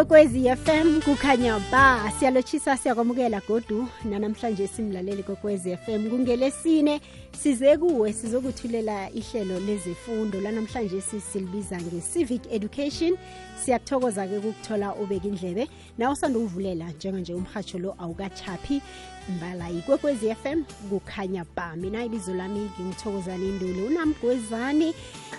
kokwezi FM kukhanya ba siyalotshisa siyakwamukela godu. Nanamhlanje simlaleli kokwezi FM kungelesine. Size kuwe sizokuthulela ihlelo lezifundo lanamhlanje silibiza nge-civic education. Siyakuthokoza-ke ukukuthola ubeka indlebe nawe usanda ukuvulela njenganje umhatsho lo awukachaphi mbala ikwekwezi FM kukhanya ba mina ibizo lami ngingithokozane induli unamgwezani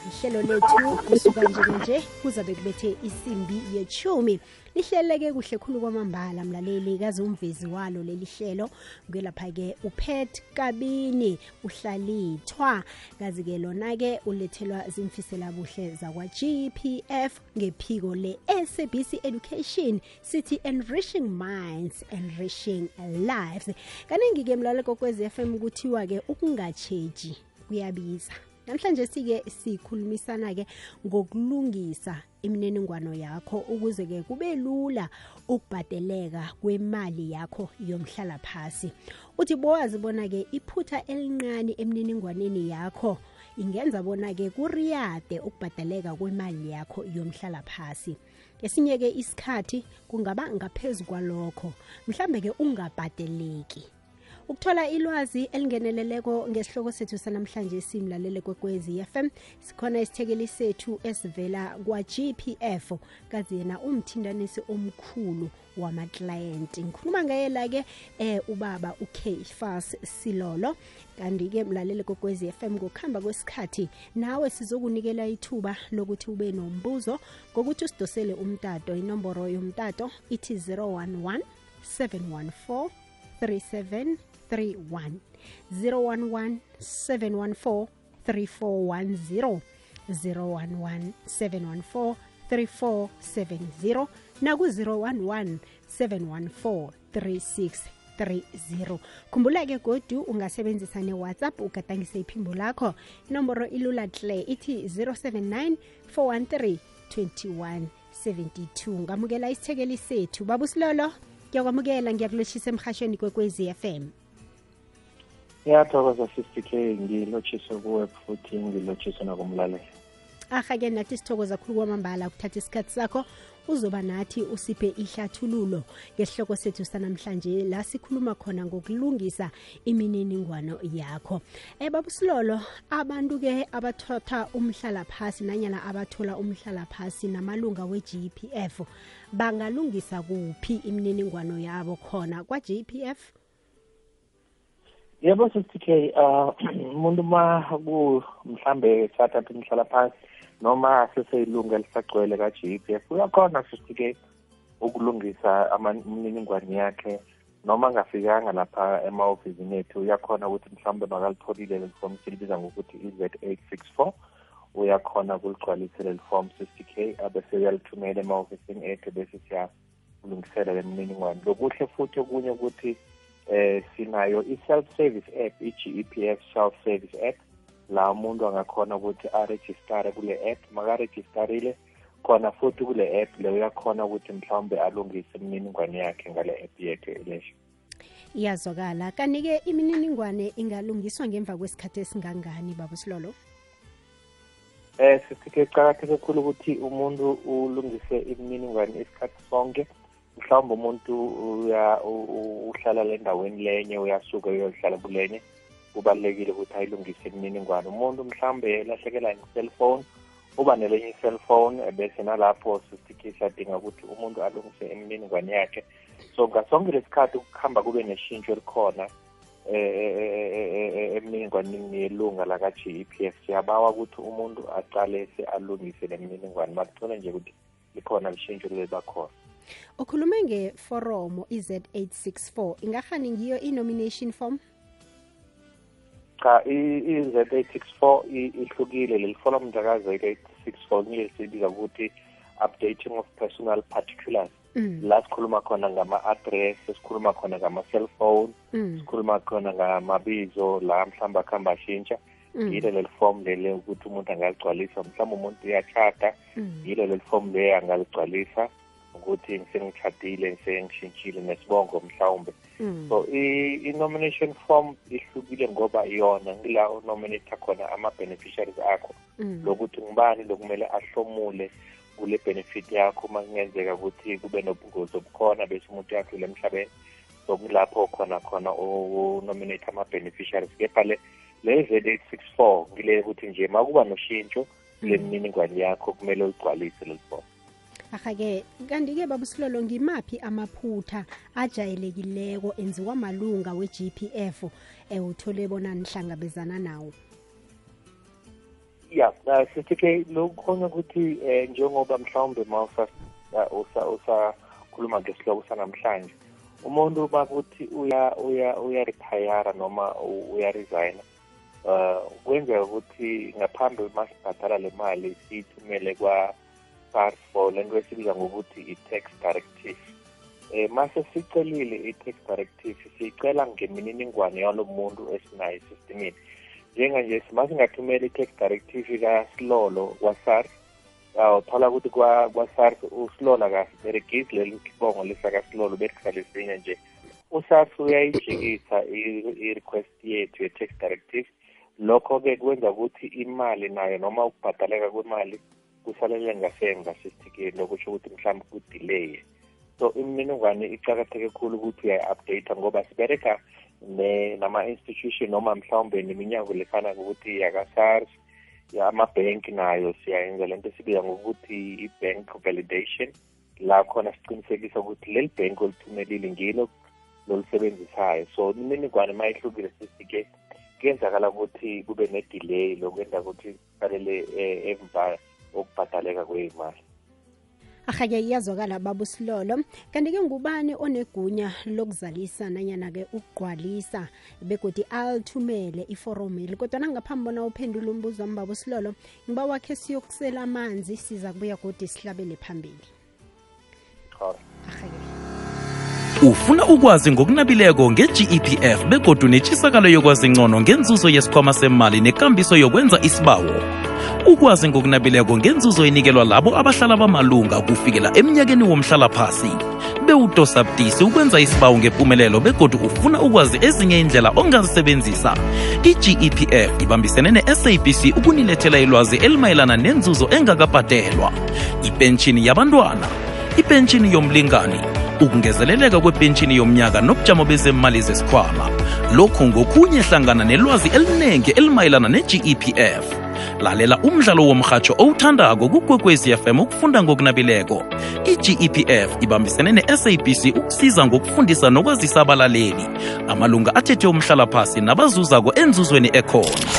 ihlelo lethu kusuka njengenje kuzabe kubethe isimbi yechumi lihleleke kuhle khulu kwamambala mlaleli kazi umvezi walo leli hlelo. Kwelapha-ke upet kabini uhlalithwa. Kazi-ke lona-ke ulethelwa zimfisela buhle zakwa-gpf ngephiko le-sabc education sithi enriching minds enriching lives. Kaningi-ke mlaleli kokwezi FM kuthiwa-ke ukungatsheji kuyabiza. Namhlanje sike sikhulumisana-ke ngokulungisa imininingwano yakho ukuze-ke kube lula ukubhadeleka kwemali yakho yomhlala phasi uthi bowazi bona-ke iphutha elincane emininingwaneni yakho ingenza bona-ke kuriyade ukubhadaleka kwemali yakho yomhlala phasi esinye-ke isikhathi kungaba ngaphezu kwalokho mhlambe-ke ungabhadeleki. Ukuthola ilwazi elingeneleleko ngesihloko sethu sanamhlanje simlalele kwekwezi FM sikhona isithekeli sethu esivela kwa-GPF kazi yena umthindanisi omkhulu wamaklayenti ngikhuluma ngayela-ke eh ubaba ukfas silolo. Kanti-ke mlalele kokwezi FM ngokuhamba kwesikhathi nawe sizokunikela ithuba lokuthi ube nombuzo ngokuthi usidosele umtato. Inomboro yomtato ithi 011 714 37 31 011 714 3410 011 714 3470 naku-011 714 3630 khumbula-ke godu ungasebenzisa ne-whatsapp ugadangise iphimbo lakho. Inomboro ilula tle ithi 079 413 21 72 ngamukela isithekeli sethu babusilolo ngiyakwamukela ngiyakulotshisa emhashweni kwekwezi FM ngiyathokoza sister k. Ngilotshise kuwe futhi ngilotshise nakumlaleli. Aha-ke nathi sithokoza khulu kwamambala ukuthatha isikhathi sakho uzoba nathi usiphe ihlathululo ngesihloko sethu sanamhlanje. La sikhuluma khona ngokulungisa imininingwano yakho. Um babusilolo abantu-ke abathotha umhlala phasi nanyana abathola umhlala phasi namalunga we-gpf bangalungisa kuphi imininingwano yabo khona kwa-gpf yebo sithi k um umuntu uma mhlambe sathatha umhlala phansi noma seseyilunga elisagcwele ka-GPF uyakhona sithi k ukulungisa imininingwane yakhe noma angafikanga lapha ema-ofisini ethu uyakhona ukuthi mhlawumbe makalitholile leli form silibiza ngokuthi i-z eight six four uyakhona ukuligcwalisa leli form sister k abese uyalithumela ema-ofisini ethu bese siyalungisela le mininingwane. Lokuhle futhi okunye ukuthi eh sinayo i-self service app i-GEPF self service app. La umuntu angakhona ukuthi arejistare kule app. Makarejistarile khona futhi kule app leyo uyakhona ukuthi mhlawumbe alungise imininingwane yakhe ngale app yethu elesho iyazwakala. Kanti-ke imininingwane ingalungiswa ngemva kwesikhathi esingangani babusilolo eh sisike kuqakatheke kakhulu ukuthi umuntu ulungise imininingwane isikhathi sonke. Mhlawumbe umuntu uhlala le ndaweni lenye uyasuka uyohlala kulenye kubalulekile ukuthi ayilungise imininingwane. Umuntu mhlawumbe elahlekelwa nge-cellphone uba nelenye i-cellphone bese nalapho sisike siyadinga ukuthi umuntu alungise imininingwane yakhe. So ngasonke lesikhathi ukuhamba kube neshintsho elikhona emininingwaneni yelunga laka-GEPF siyabawa ukuthi umuntu aqale alungise le mininingwane. Makuthole nje ukuthi likhona lishintsho liba khona ukhulume ngeforomo i-z864 ingahani ngiyo i-nomination form? Cha i-z864 ihlukile. Leli forum njaka-z864 ngile sibiza ukuthi updating of personal particulars. La sikhuluma khona ngama-address sikhuluma khona ngama-cellphone sikhuluma khona ngamabizo la mhlawumbe akuhambe ashintsha. Yilo leli form lele ukuthi umuntu angaligcwalisa mhlawumbe umuntu uyachata yilo leli form le angaligcwalisa ukuthi ngisengithadile ngisengishintshile nesibongo mhlawumbe. So i-nomination form ihlukile ngoba yona ngila unominata khona ama-beneficiaries akho. Lokuthi ngibani lokumele ahlomule kule benefit yakho uma kungenzeka ukuthi kube nobungozi obukhona bese umuntu uyadlula emhlabeni. So kulapho khona khona unominate ama-beneficiaries. Kepha le le Z864 ngile ukuthi nje uma kuba noshintsho kule mininingwane yakho kumele uyigcwalise lolu aha-ke kanti-ke babusilolo ngimaphi amaphutha ajayelekileko enziwa malunga we-g p f um uthole bona nihlangabezana nawo? Ya uh, sithi-ke lokukhona ukuthi um njengoba mhlawumbe ma usakhuluma ngesihloko sanamhlanje umuntu bakuthi uya uya uya-retire noma uya-resigna uh kwenzeka ukuthi ngaphambi masibhadala le mali siyithumele kwa-SARS for lento esibiza ngokuthi i-tax directive. Eh mase sicelile i-tax directive siyicela ngemininingwane yalo muntu esinayo esistemini njenganje masingathumela i-tax directive kasilolo kwa-SARS uthola ukuthi kwa-SARS usilolo akasiberegisi leli kibongo lesakasilolo berekisa lesinye nje. uSARS uyayijikisa i-request yethu ye-tax directive. Lokho-ke kwenza ukuthi imali nayo noma ukubhadaleka kwemali kusalele ngasemva sisithikeni lokusho ukuthi mhlawumbe kudelay so imininingwane icakatheke khulu ukuthi uyayi-update ngoba sibereka nama-institution noma mhlawumbe neminyango lefana ukuthi yaka-SARS amabhenki nayo siyayenza lento esibiza ngokuthi i-bank validation. La khona siqinisekisa ukuthi leli bhenki olithumelile ngilo lolisebenzisayo so imininingwane uma ihlukile sisike kuyenzakala ukuthi kube ne-delay lokwenza ukuthi kufanele emva okubhadaleka kwey'mali. Aha-ke iyazwakala baba usilolo kanti-ke ngubani onegunya lokuzalisa nanyana-ke ukugqwalisa begodi alithumele iforomeli kodwa nangaphambi bona uphendula umbuzo wami baba usilolo ngiba wakhe siyokusela amanzi siza kubuya godi sihlabele phambili. Aha-ke ufuna ukwazi ngokunabileko nge-gepf begodu netshisakalo yokwazi ngcono ngenzuzo yesikhwama semali nekambiso yokwenza isibawo. Ukwazi ngokunabileko ngenzuzo enikelwa labo abahlala bamalunga kufikela emnyakeni womhlalaphasi. Bewudosa ukwenza isibawo ngempumelelo begodu ufuna ukwazi ezinye indlela ongazisebenzisa. I-gepf ibambisene ne-sabc ukunilethela ilwazi elimayelana nenzuzo engakabhadelwa. Ipentshini yabantwana ipentshini yomlingani ukungezeleleka kwepentshini yomnyaka nobujamo bezemali zesikhwama. Lokhu ngokunye hlangana nelwazi eliningi elimayelana ne-gepf lalela umdlalo womrhatsho owuthandako kukwekwezi fm ukufunda ngokunabileko. I-gepf ibambisene ne-sabc ukusiza ngokufundisa nokwazisa abalaleli. Amalunga athethe umhlalaphasi nabazuzako enzuzweni ekhona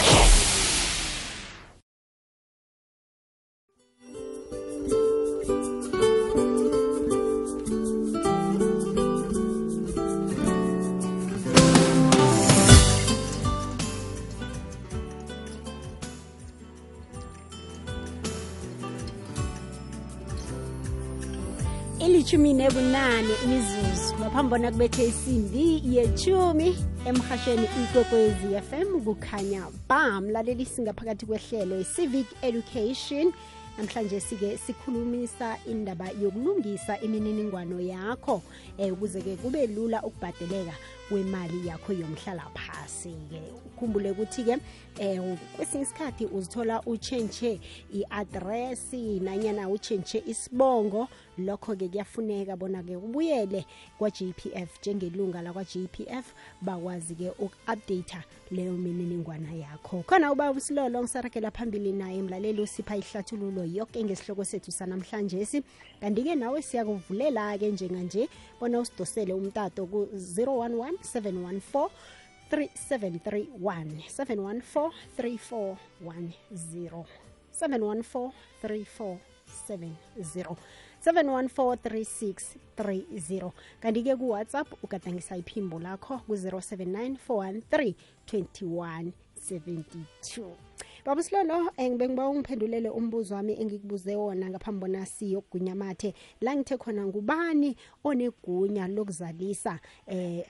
ngaphambi bona kubethe isimbi yechumi emhashweni ikwekwezi fm kukhanya ba mlaleli singaphakathi kwehlelo i-civic education. Namhlanje sike sikhulumisa indaba yokulungisa imininingwano yakho eh, ukuze-ke kube lula ukubhadeleka kwemali yakho yomhlala phasi-ke ukhumbule ukuthi-ke eh kwesinye isikhathi uzithola utshentshe i-adresi nanyana utshentshe isibongo. Lokho-ke kuyafuneka bona-ke ubuyele kwa-gpf njengelunga lakwa-gpf bakwazi-ke uku-updata leyo mininingwana yakho. Khona ubaba usilolo ngisaragela phambili naye mlaleli usipha ihlathululo yoke ngesihloko sethu sanamhlanje kanti-ke nawe siyakuvulela-ke njenganje bona usidosele umtato ku-011 714 3731 714 3410 714 3470 7143630 kanti-ke kuwhatsapp ugadangisa iphimbo lakho ku-079 413 2172 baba silolo um bengiba ungiphendulele umbuzo wami engikubuze wona ngaphambi bona siyokugunyamathe la ngithe khona ngubani onegunya lokuzalisa eh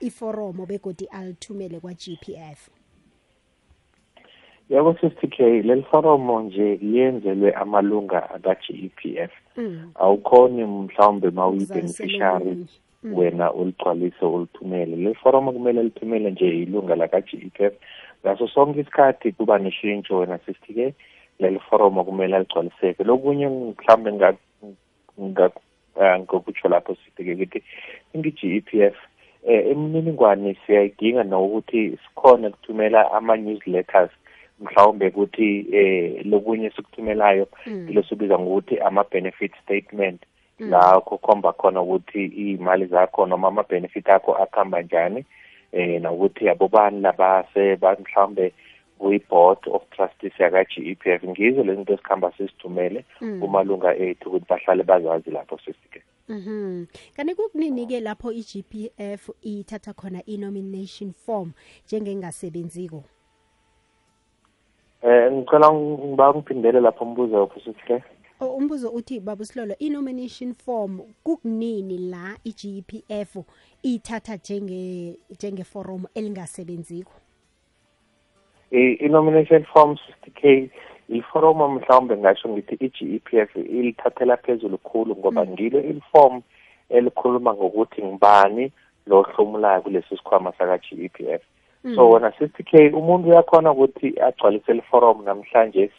iforomo begodi alithumele kwa-gpf yabo sister k leli foromo nje liyenzelwe amalunga aka-gepf awukhoni mhlawumbe ma uyi-beneficiary wena uligcwalise ulithumele. Leli foromo kumele lithumele nje ilunga laka-gepf ngaso sonke isikhathi kuba neshintsho wena sister k leli foromo kumele aligcwaliseke. Lokunye mhlawumbe ngokutsho lapho sibheke kithi ingi-G E P F eh imininingwane siyayidinga nokuthi sikhona ukuthumela ama-newsletters mhlawumbe ukuthi eh lokunye sikuthumelayo Mm. kilo sibiza ngokuthi ama-benefit statement Mm. la kukhomba khona ukuthi iy'mali zakho noma ama-benefit akho akuhamba njani eh nokuthi abobani labase ba- mhlawumbe kuyi-board of trustees yaka-G E P F ngizo lezi zinto esikhamba sizithumele Mm. kumalunga ethu ukuthi bahlale bazazi lapho sisike Mhm. Kanti kukunini ke lapho iGPF ithatha khona i-nomination form njengengasebenziko. eh ngicela ngiba ngiphindele lapho umbuzo wapho sisike O umbuzo uthi babusilolo i-nomination form kukunini la iGPF ithatha njenge njengeforum elingasebenziko. i- i-nomination form 60k iforomo mhlawumbe ngasho ngithi i-G E P F ilithathela phezulu khulu ngoba Mm. ngilo iliform elikhuluma ngokuthi ngibani lo hlomulayo kulesi sikhwama saka-G E P F so wona 60k umuntu uyakhona ukuthi agcwalise iliforomu namhlanje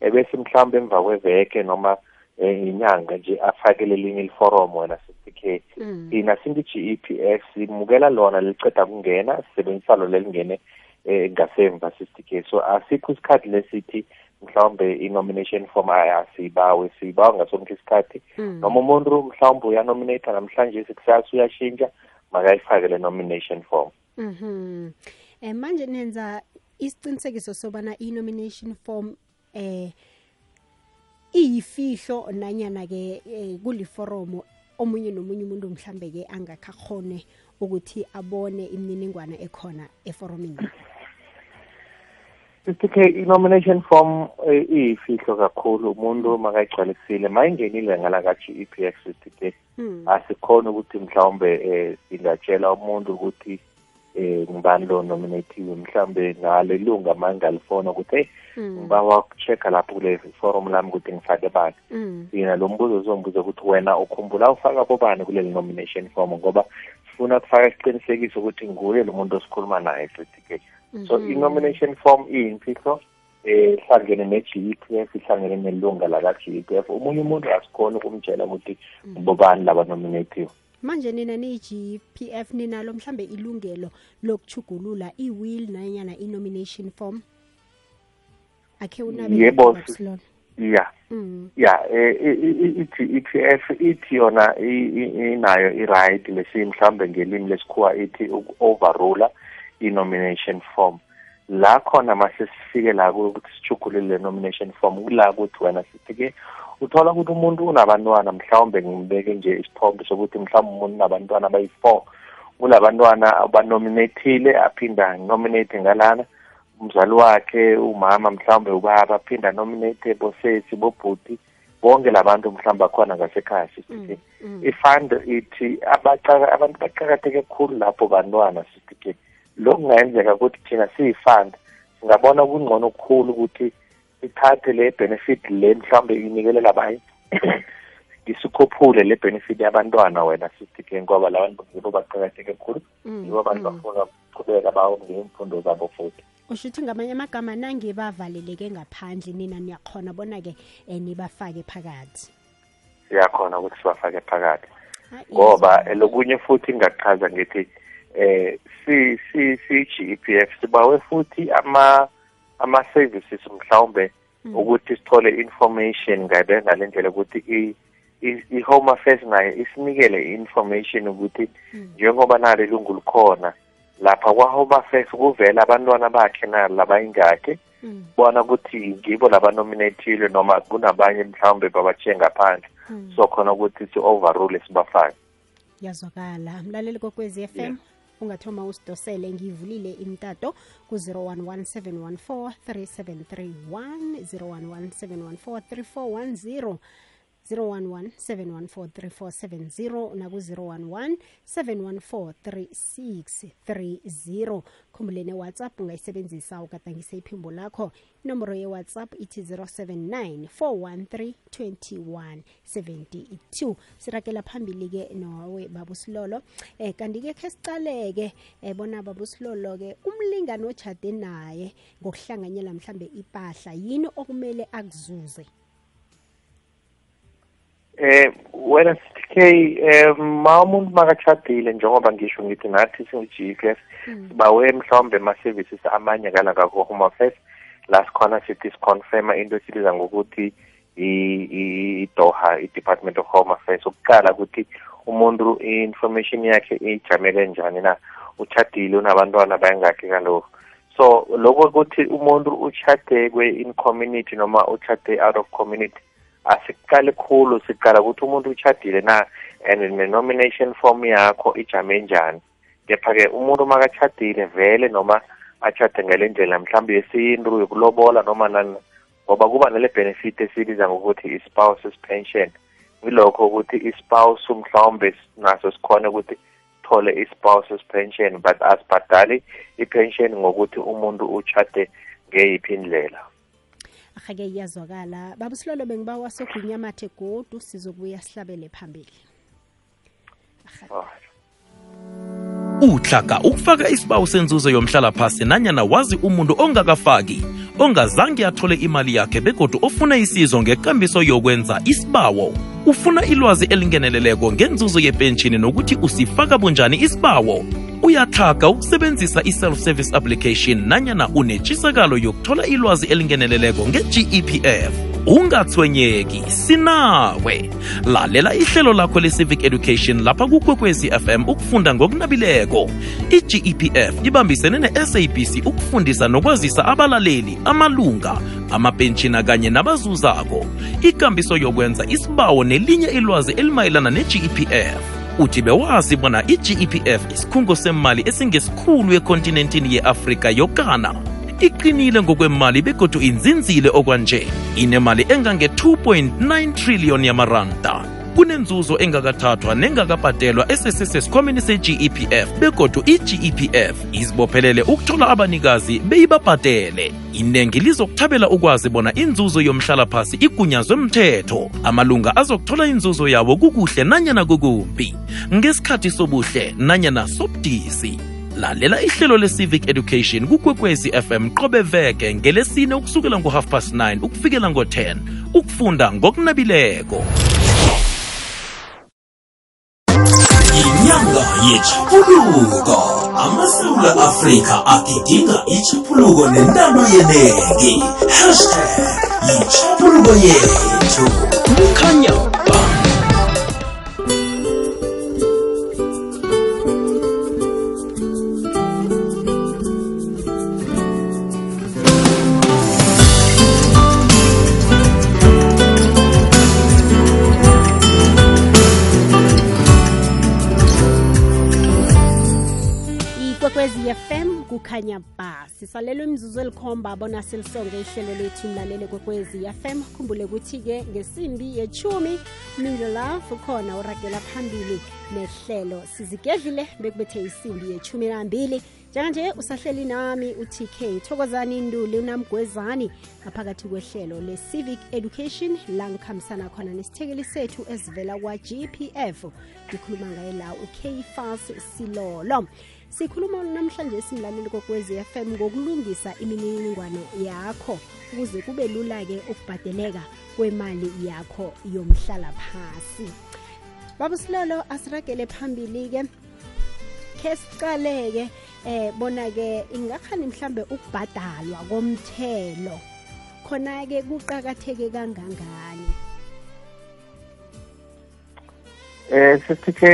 ebese mhlawumbe emva kweveke noma eh, inyanga nje afakele elinye iliforomu wena 60k Mm. thina singi-G E P F simukela lona liceda kungena sisebenzisa lona lelingene eh ngasemva 60k so asikho isikhathi lesithi mhlawumbe i-nomination form asiyibawe siyibawa ngasonke isikhathi Mm. noma umuntu mhlawumbe uyanominata namhlanje kusasa uyashintsha makayifake le nomination form Mhm. Eh manje nenza isiqinisekiso sobana i-nomination form eh iyifihlo nanyana ke eh, kuliforomo omunye nomunye umuntu mhlambe ke angakakhone ukuthi abone imininingwane ekhona eforomini. 60k i-nomination form eh, iyifihlo kakhulu. Umuntu makayigcwalisile mayingenile ngalaka-G E P F 60k Mm. asikhona ukuthi mhlawumbe eh singatshela umuntu ukuthi eh ngibani lo nominatiwe. Mhlawumbe ngale lunga mangalifona ukuthi hey Mm. ngibawa ukuchecka lapho kule forum lami ukuthi ngifake bani. Yena lo mbuzo uzombuza ukuthi wena ukhumbula ufaka bobani kuleli nomination form ngoba sifuna kufaka isiqinisekiso ukuthi nguye lo muntu osikhuluma naye 60k so Mhm. i-nomination form iyimfihlo eh ihlangene ne-G P F ihlangene nelunga laka-G P F omunye umuntu asikhona ukumtshela ukuthi bobani laba nominatiwe Manje nina ni-GPF ninalo mhlambe ilungelo lokuchugulula i-will nanyana i-nomination form. Akhe unabe Yebo, Babsilolo. yeah Mm. ya eh i- i- ithi yona inayo i-right lesi mhlambe ngelimi lesikhuwa ithi uku-overrula i-nomination form la khona mase sifike la ukuthi sijugulule nomination form kula ukuthi wena sithi-ke uthola ukuthi umuntu unabantwana mhlawumbe ngimbeke nje isithombe sokuthi mhlawumbe umuntu unabantwana abayi-four kulabantwana abanominatile aphinda nominate ngalana umzali wakhe umama mhlawumbe ubaba aphinda nominate bosesi bobhuti bonke labantu mhlawumbe akhona ngasekhaya sithi Mm. Mm. ifund ithi abacaka abantu baqakatheke kakhulu lapho bantwana sithi lokhu kungayenzeka ukuthi thina siyifund singabona kungcono kukhulu ukuthi sithathe le benefit le mhlawumbe inikelela abanye ngisikhuphule le benefit yabantwana wena sithi ngoba labantu yibo baqakatheke kakhulu Mm. yibo abantu Mm. bafuna ukuqhubeka bawo ngeemfundo zabo futhi usho ukuthi ngamanye amagama nange bavaleleke ngaphandle nina niyakhona bona-ke um nibafake phakathi siyakhona ukuthi sibafake phakathi Ah, ngoba easy. lokunye futhi ngachaza ngithi eh si si si GPF sibawe futhi ama ama services mhlawumbe Mm. ukuthi sithole information ngabe ngalendlela ukuthi i home affairs nayo isinikele information ukuthi Mm. njengoba nalo ilungu likhona lapha kwa home affairs kuvela abantwana bakhe nalo labayingakhe Mm. bona ukuthi ngibo labanominathile noma kunabanye mhlawumbe babatshiye ngaphandle so khona ukuthi si-overrule sibafake yazwakala mlaleli kokwezi FM Yeah. Ungathoma usidosele ngivulile imtato ku-011 714 3731 011 714 3410 011 7143470 naku-011 7143630 khumbulene whatsapp ungayisebenzisa ugadangise iphimbo lakho. Inomboro ye-whatsapp ithi 079 413 2172 sirakela phambili-ke nowe babusilolo eh kanti-ke khe sicaleke eh bona babusilolo-ke umlingani ojade naye ngokuhlanganyela mhlambe ipahla yini okumele akuzuze? Eh wena sithe eh ma umuntu makachadile njengoba ngisho ngithi nathi singu-GFS sibawe mhlawumbe ama-services amanye kala kako-home affairs la sikhona sithi siconfirma into esibiza ngokuthi i-doha i-department of home affairs. Ukuqala ukuthi umuntu i-information yakhe ijame kanjani na? Uchadile unabantwana bayangakhi kaloku. So lokho ukuthi umuntu uchade kwe-in community noma uchade out of community asiqale khulu siqala ukuthi umuntu uchadile na? And ne-nomination form yakho ijame njani? Kepha-ke umuntu makachadile vele noma achade ngale ndlela mhlawumbe yesintu yokulobola noma nani ngoba kuba nale benefit esibiza ngokuthi i-spouses pension. Yilokho ukuthi i-spouse mhlawumbe naso sikhona ukuthi sithole i-spouses pension but asibhadali i-pension ngokuthi umuntu uchade ngeyiphi indlela. Ahake iyazwakala babusilolo bengiba wasogunyamathe godu sizobuya sihlabele phambili. Uhlaka ukufaka isibawo senzuzo yomhlalaphasi nanyana wazi umuntu ongakafaki ongazange athole imali yakhe begodu ofuna isizo ngekambiso yokwenza isibawo. Ufuna ilwazi elingeneleleko ngenzuzo yepentshini nokuthi usifaka bunjani isibawo uyatlhaga ukusebenzisa i-self-service application nanyana unetshisakalo yokuthola ilwazi elingeneleleko nge-gepf ungathwenyeki sinawe. Lalela ihlelo lakho le-civic education lapha kukwekwezi fm ukufunda ngokunabileko. I-gepf ibambisene ne-sabc ukufundisa nokwazisa abalaleli amalunga amapentshina kanye nabazuzako. Ikambiso yokwenza isibawo nelinye ilwazi elimayelana ne-gepf uthi bewazi bona i-gepf isikhungo semali esingesikhulu ekontinentini ye-afrika yokana. Iqinile ngokwemali begodu inzinzile okwanje. Inemali engange-2.9 trillion yamaranda kunenzuzo engakathathwa nengakabhadelwa esesesesikhwameni se-gepf begodu i-gepf izibophelele ukuthola abanikazi beyibabhadele. Inengi lizokuthabela ukwazi bona inzuzo yomhlalaphasi igunyazwe mthetho. Amalunga azokuthola inzuzo yawo kukuhle nanyana kukumbi. Ngesikhathi sobuhle nanyana sobudisi. Lalela ihlelo le-civic education kukwekwezi fm qobe veke ngelesine ukusukela ngo-half past 9 ukufikela ngo-10 ukufunda ngokunabileko yechapuluko amasewula afrika agidinga ichapuluko nentando yeneke hashtag yichapuluko yethu mkhanyo kukhanya ba. Sisalelwe imzuzu elikhomba bona silisonge ihlelo lethu mlalele kwekwezi fm khumbule ukuthi-ke ngesimbi yechumi milo love ukhona uragela phambili nehlelo. Sizigedlile bekubethe isimbi yechumi nambili. Njenganje usahleli nami utk thokozani nduli unamgwezani ngaphakathi kwehlelo le-civic education. La ngikhambisana khona nesithekeli sethu esivela kwa-gpf ngikhuluma ngaye la ukfas silolo sikhuluma namhlanje simlaleli kokwezi fm ngokulungisa imininingwane yakho ukuze kube lula-ke ukubhadeleka kwemali yakho yomhlalaphasi babusilolo asiragele phambili-ke. Khe sicale-ke eh bona-ke ingakhani mhlambe ukubhadalwa komthelo? Khona-ke kuqakatheke kangangani? Eh sisithe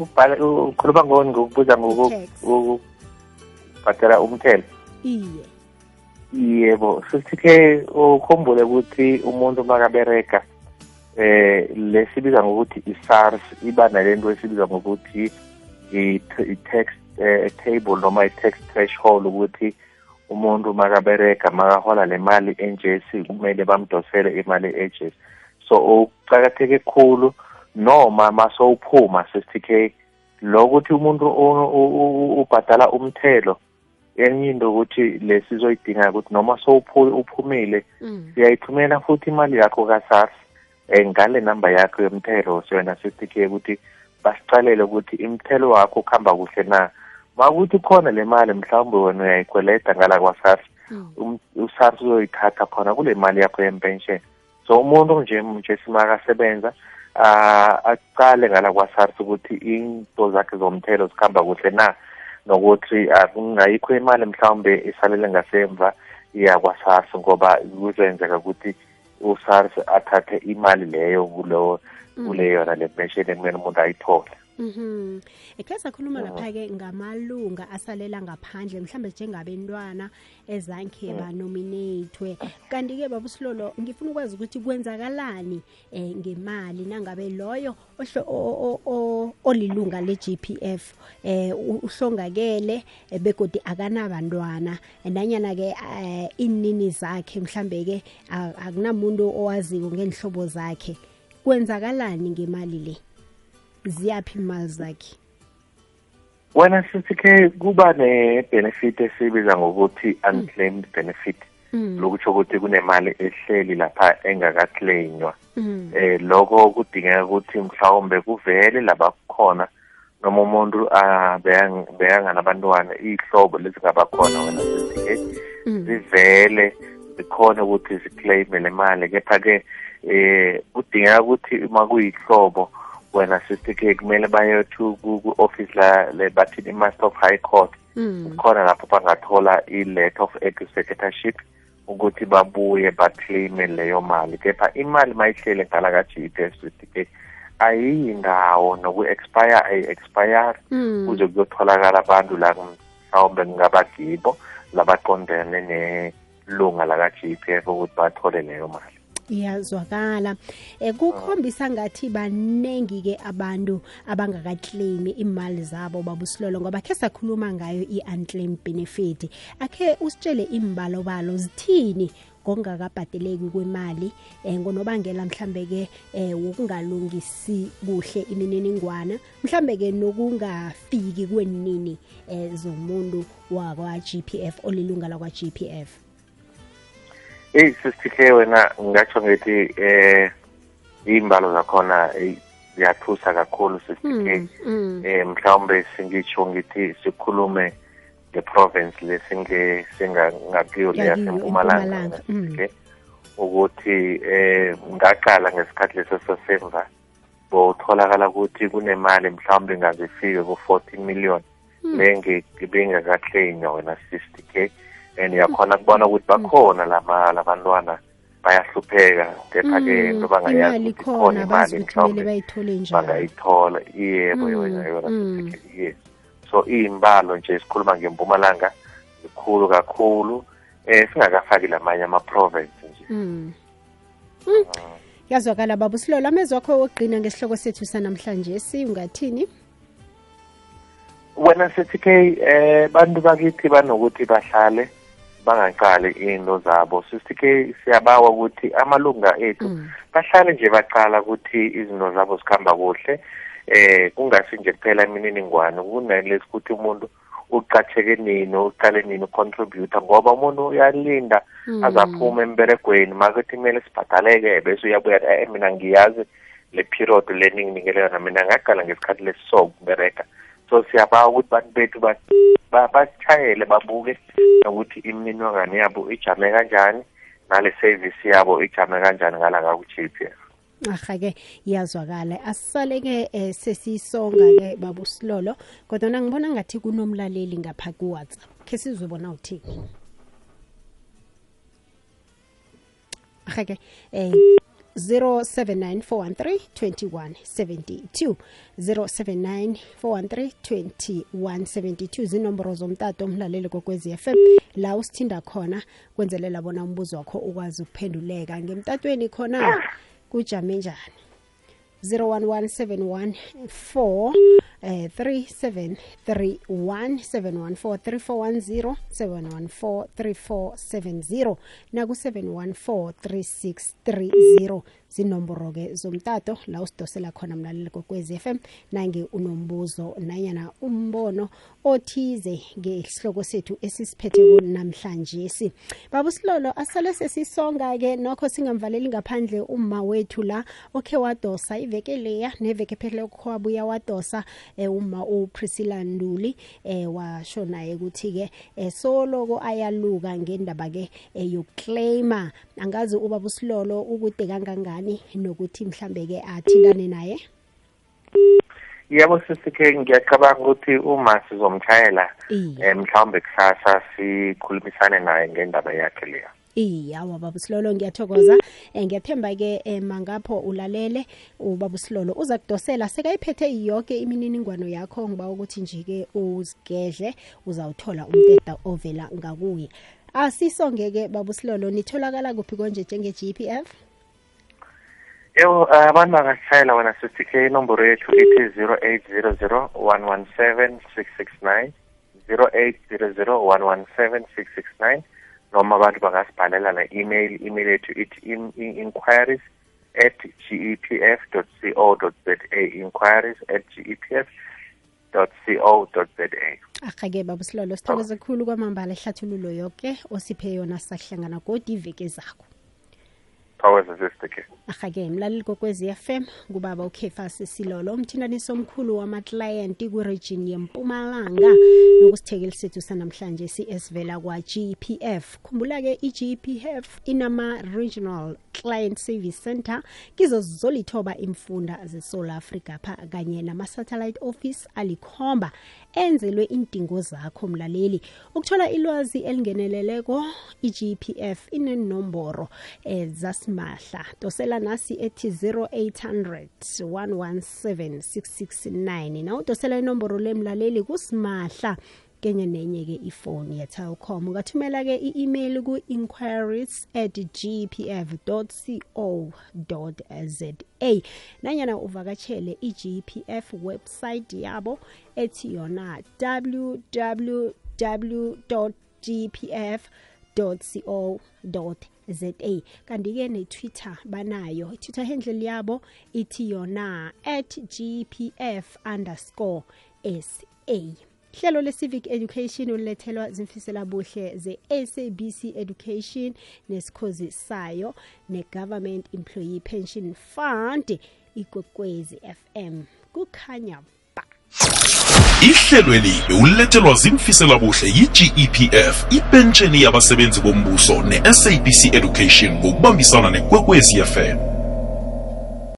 ubhala ukhuluma ngoni ngokubuza ngokubhadala umthelo iye. Yebo sisithe ukhumbule ukuthi umuntu makabereka eh lesibiza ngokuthi i-SARS iba nalento esibiza ngokuthi i- i-tax eh, table noma i-tax threshold ukuthi umuntu makabereka makahola le mali enjesi kumele bamdosele imali enjesi so ukuqakatheke khulu noma masowuphuma sesitk lokuthi umuntu ubhadala umthelo enye into ukuthi lesizoyidinga ukuthi noma sowuphu- uphumile Mm. siyayithumela futhi imali yakho ka-SARS um ngale namba yakho yomthelo siyona sesitike ukuthi basicalele ukuthi imthelo wakho ukuhamba kuhle na makuthi khona le mali mhlawumbe wena uyayikweleta ngala kwa-SARS Mm. um- u-SARS uzoyithatha khona kule mali yakho yempension so umuntu nje nje simakasebenza aqale ngala kwa-SARS ukuthi into zakhe zomthelo zikhamba kuhle na? Nokuthi akungayikho imali mhlawumbe isalele ngasemva iya kwa-SARS ngoba kuzenzeka ukuthi u-SARS athathe imali leyo kuleyo kule yona le pension ekumele umuntu ayithole Mhm. Ekhe sakhuluma lapha ke ngamalunga asalela ngaphandle mhlambe njengabentwana ezange banominatwe. Kanti ke babusilolo ngifuna ukwazi ukuthi kwenzakalani eh ngemali nangabe loyo olilunga le-GPF eh u- uhlongakele eh, begodi akanabantwana nanyana ke eh, inini zakhe mhlambe ke akunamuntu owaziko ngenhlobo zakhe. Kwenzakalani ngemali le? Ziyaphi imali zakhe wena sithi ke kuba ne-benefit esiyibiza ngokuthi unclaimed benefit Mm. lokutsho ukuthi kunemali ehleli lapha engakaclainywa Mm. eh lokho kudingeka ukuthi mhlawumbe kuvele labakhona noma umuntu beyang- beyanganabantwana iy'hlobo lezingaba khona wena sithi-ke Mm. zivele zikhona ukuthi ziclaime le mali kepha-ke eh kudingeka ukuthi uma kuyihlobo wena sithi-ke kumele baye to ku-office le bathini i-master of high court. Kukhona lapho bangathola i-letter of executorship ukuthi babuye baclaime leyo mali. Kepha imali mayihlele ngala ka-GPF sithi-ke ayiyi ndawo noku-expire ayi-expire Mm. kuze kuyotholakala abantu la mhlawumbe kungabagibo labaqondene nelunga laka-GPF ukuthi bathole leyo mali iyazwakala. Eh kukhombisa ngathi banengi ke abantu abangakaclaim imali zabo babusilolo ngoba khe sakhuluma ngayo i-unclaimed benefit. Akhe usitshele imbalobalo zithini ngokungakabhadeleki kwemali eh ngonobangela mhlambe ke eh wokungalungisi kuhle imininingwana mhlambe ke nokungafiki kwenini eh zomuntu wakwa GPF olilunga lakwa GPF eyi sisithe wena ngatsho ngithi eh iy'mbalo zakhona ziyathusa kakhulu sisithe Mm, mm. eh mhlawumbe singitsho ngithi sikhulume nge-province lesinge singakuyo le yasempumalanga eMpumalanga, mm. ukuthi eh ngaqala ngesikhathi leso sasemva botholakala ukuthi kunemali mhlawumbe ingaze ifike ku-14 million le bengakaclainywa wena 60 k. and yakhona kubona ukuthi bakhona lama labantwana bayahlupheka kepha-ke Mm, into bangayazi ukuthi khona imali mhlawumbe bangayithola. Yebo Mm, yona yona mm. yes. So iy'mbalo nje sikhuluma ngempumalanga zikhulu kakhulu. Eh singakafaki lamanye ama-province nje. Mm. Mm. yazwakala baba usilola amezwi wakho wogqina ngesihloko sethu sanamhlanje. Siungathini wena sithi ke eh bantu bakithi banokuthi bahlale. Bangaqali into zabo sithi ke siyabawa ukuthi amalunga ethu Mm. bahlale nje baqala ukuthi izinto zabo zikhamba kuhle eh kungasi nje kuphela imininingwane kunalesi ukuthi umuntu uqatheke nini uqale nini ucontributor ngoba umuntu uyalinda Mm. azaphume emberegweni makuthi kumele sibhadaleke bese uyabuya eh mina ngiyazi le period le ninginikele yona mina ngaqala ngesikhathi lesiso ukubereka so siyabawa ukuthi bantu bethu ba- ba- basitshayele babuke nokuthi imininingwane yabo ijame kanjani nale service yabo ijame kanjani ngala ngaku-GPF aha-ke iyazwakala. Asisale-ke um sesisonga-ke baba usilolo kodwa ngibona ngathi kunomlaleli ngapha kuwhatsapp khe sizobona uthini aha-ke um 0794132172 0794132172 zinomboro zomtato omlaleli kokwezi FM la usithinda khona kwenzelela bona umbuzo wakho ukwazi ukuphenduleka. Ngemtatweni khona kujame njani 011714 eh 3731 714 3410 714 naku 714 3630 zinomboro ke zomtato la usidosela khona mlaleli kokwezi FM nange unombuzo nanyana umbono othize ngesihloko sethu esisiphethe namhlanje si. Baba silolo asale sesisonga ke nokho singamvaleli ngaphandle uma wethu la okhe wadosa iveke leya neveke phele kwabuya wadosa eh, uma uPriscilla Nduli eh washo naye ukuthi ke eh, soloko ayaluka ngendaba ke eh, yokuclaima angazi ubaba usilolo ukude kangangani? Nokuthi mhlambe ke athindane naye? Yebo sisike ngiyacabanga ukuthi uma sizomtshayela um mhlawumbe kusasa sikhulumisane naye ngendaba yakhe leya. Iya wababa silolo ngiyathokoza. Eh, ngiyathemba ke eh, mangapho ulalele ubaba silolo uza kudosela sekayiphethe yonke imininingwano yakho ngiba ukuthi nje ke uzigedle uzawuthola umteta ovela ngakuye. Asisongeke baba silolo nitholakala kuphi konje njenge GPF yebo uh, abantu bangasitshayela wena sisike inomboro yethu ithi zero eight zero zero one one seven six six nine zero eight zero zero one one seven six six nine noma abantu bangasibhalela na-email email. Yethu ithi in- in- inquiries at gepf co za inquiries at gepf co za. Ahake baba silolo sithokoze khulu kwamambala ehlathululo yoke osiphe yona sahlangana kodwa iveke zakho thokoza sesitike ahake mlaleli kokwezi FM kubaba uKefas Silolo umthinaniso omkhulu wamaklayenti kuregion yeMpumalanga nokusithekeli sethu sanamhlanje sisivela kwa GPF khumbula ke iGPF inama regional client service center kizo zolithoba imfunda zeSouth Africa pha kanye nama satellite office alikhomba enzelwe indingo zakho mlaleli. Ukuthola ilwazi elingeneleleko iGPF inenomboro ezasimahla dosela nasi ethi 0800 117 669 na udosela inomboro lemlaleli kusimahla. Kenye nenye ke ifoni yetelcom ungathumela ke i-email ku-inquiries at gpf co za. Nanyana uvakatshele i-gpf website yabo ethi yona www gpf co za. Kanti-ke netwitter banayo. Itwitter handle yabo ithi yona at gpf underscore sa hlelo le-civic education ulethelwa zimfisela buhle ze-sabc education nesikhozi sayo ne-government employee pension fund ikwekwezi fm kukhanya ba. Ihlelweli bewulethelwa zimfisela buhle yi-gepf ipentsheni yabasebenzi bombuso ne-sabc education ngokubambisana nekwekwezi fm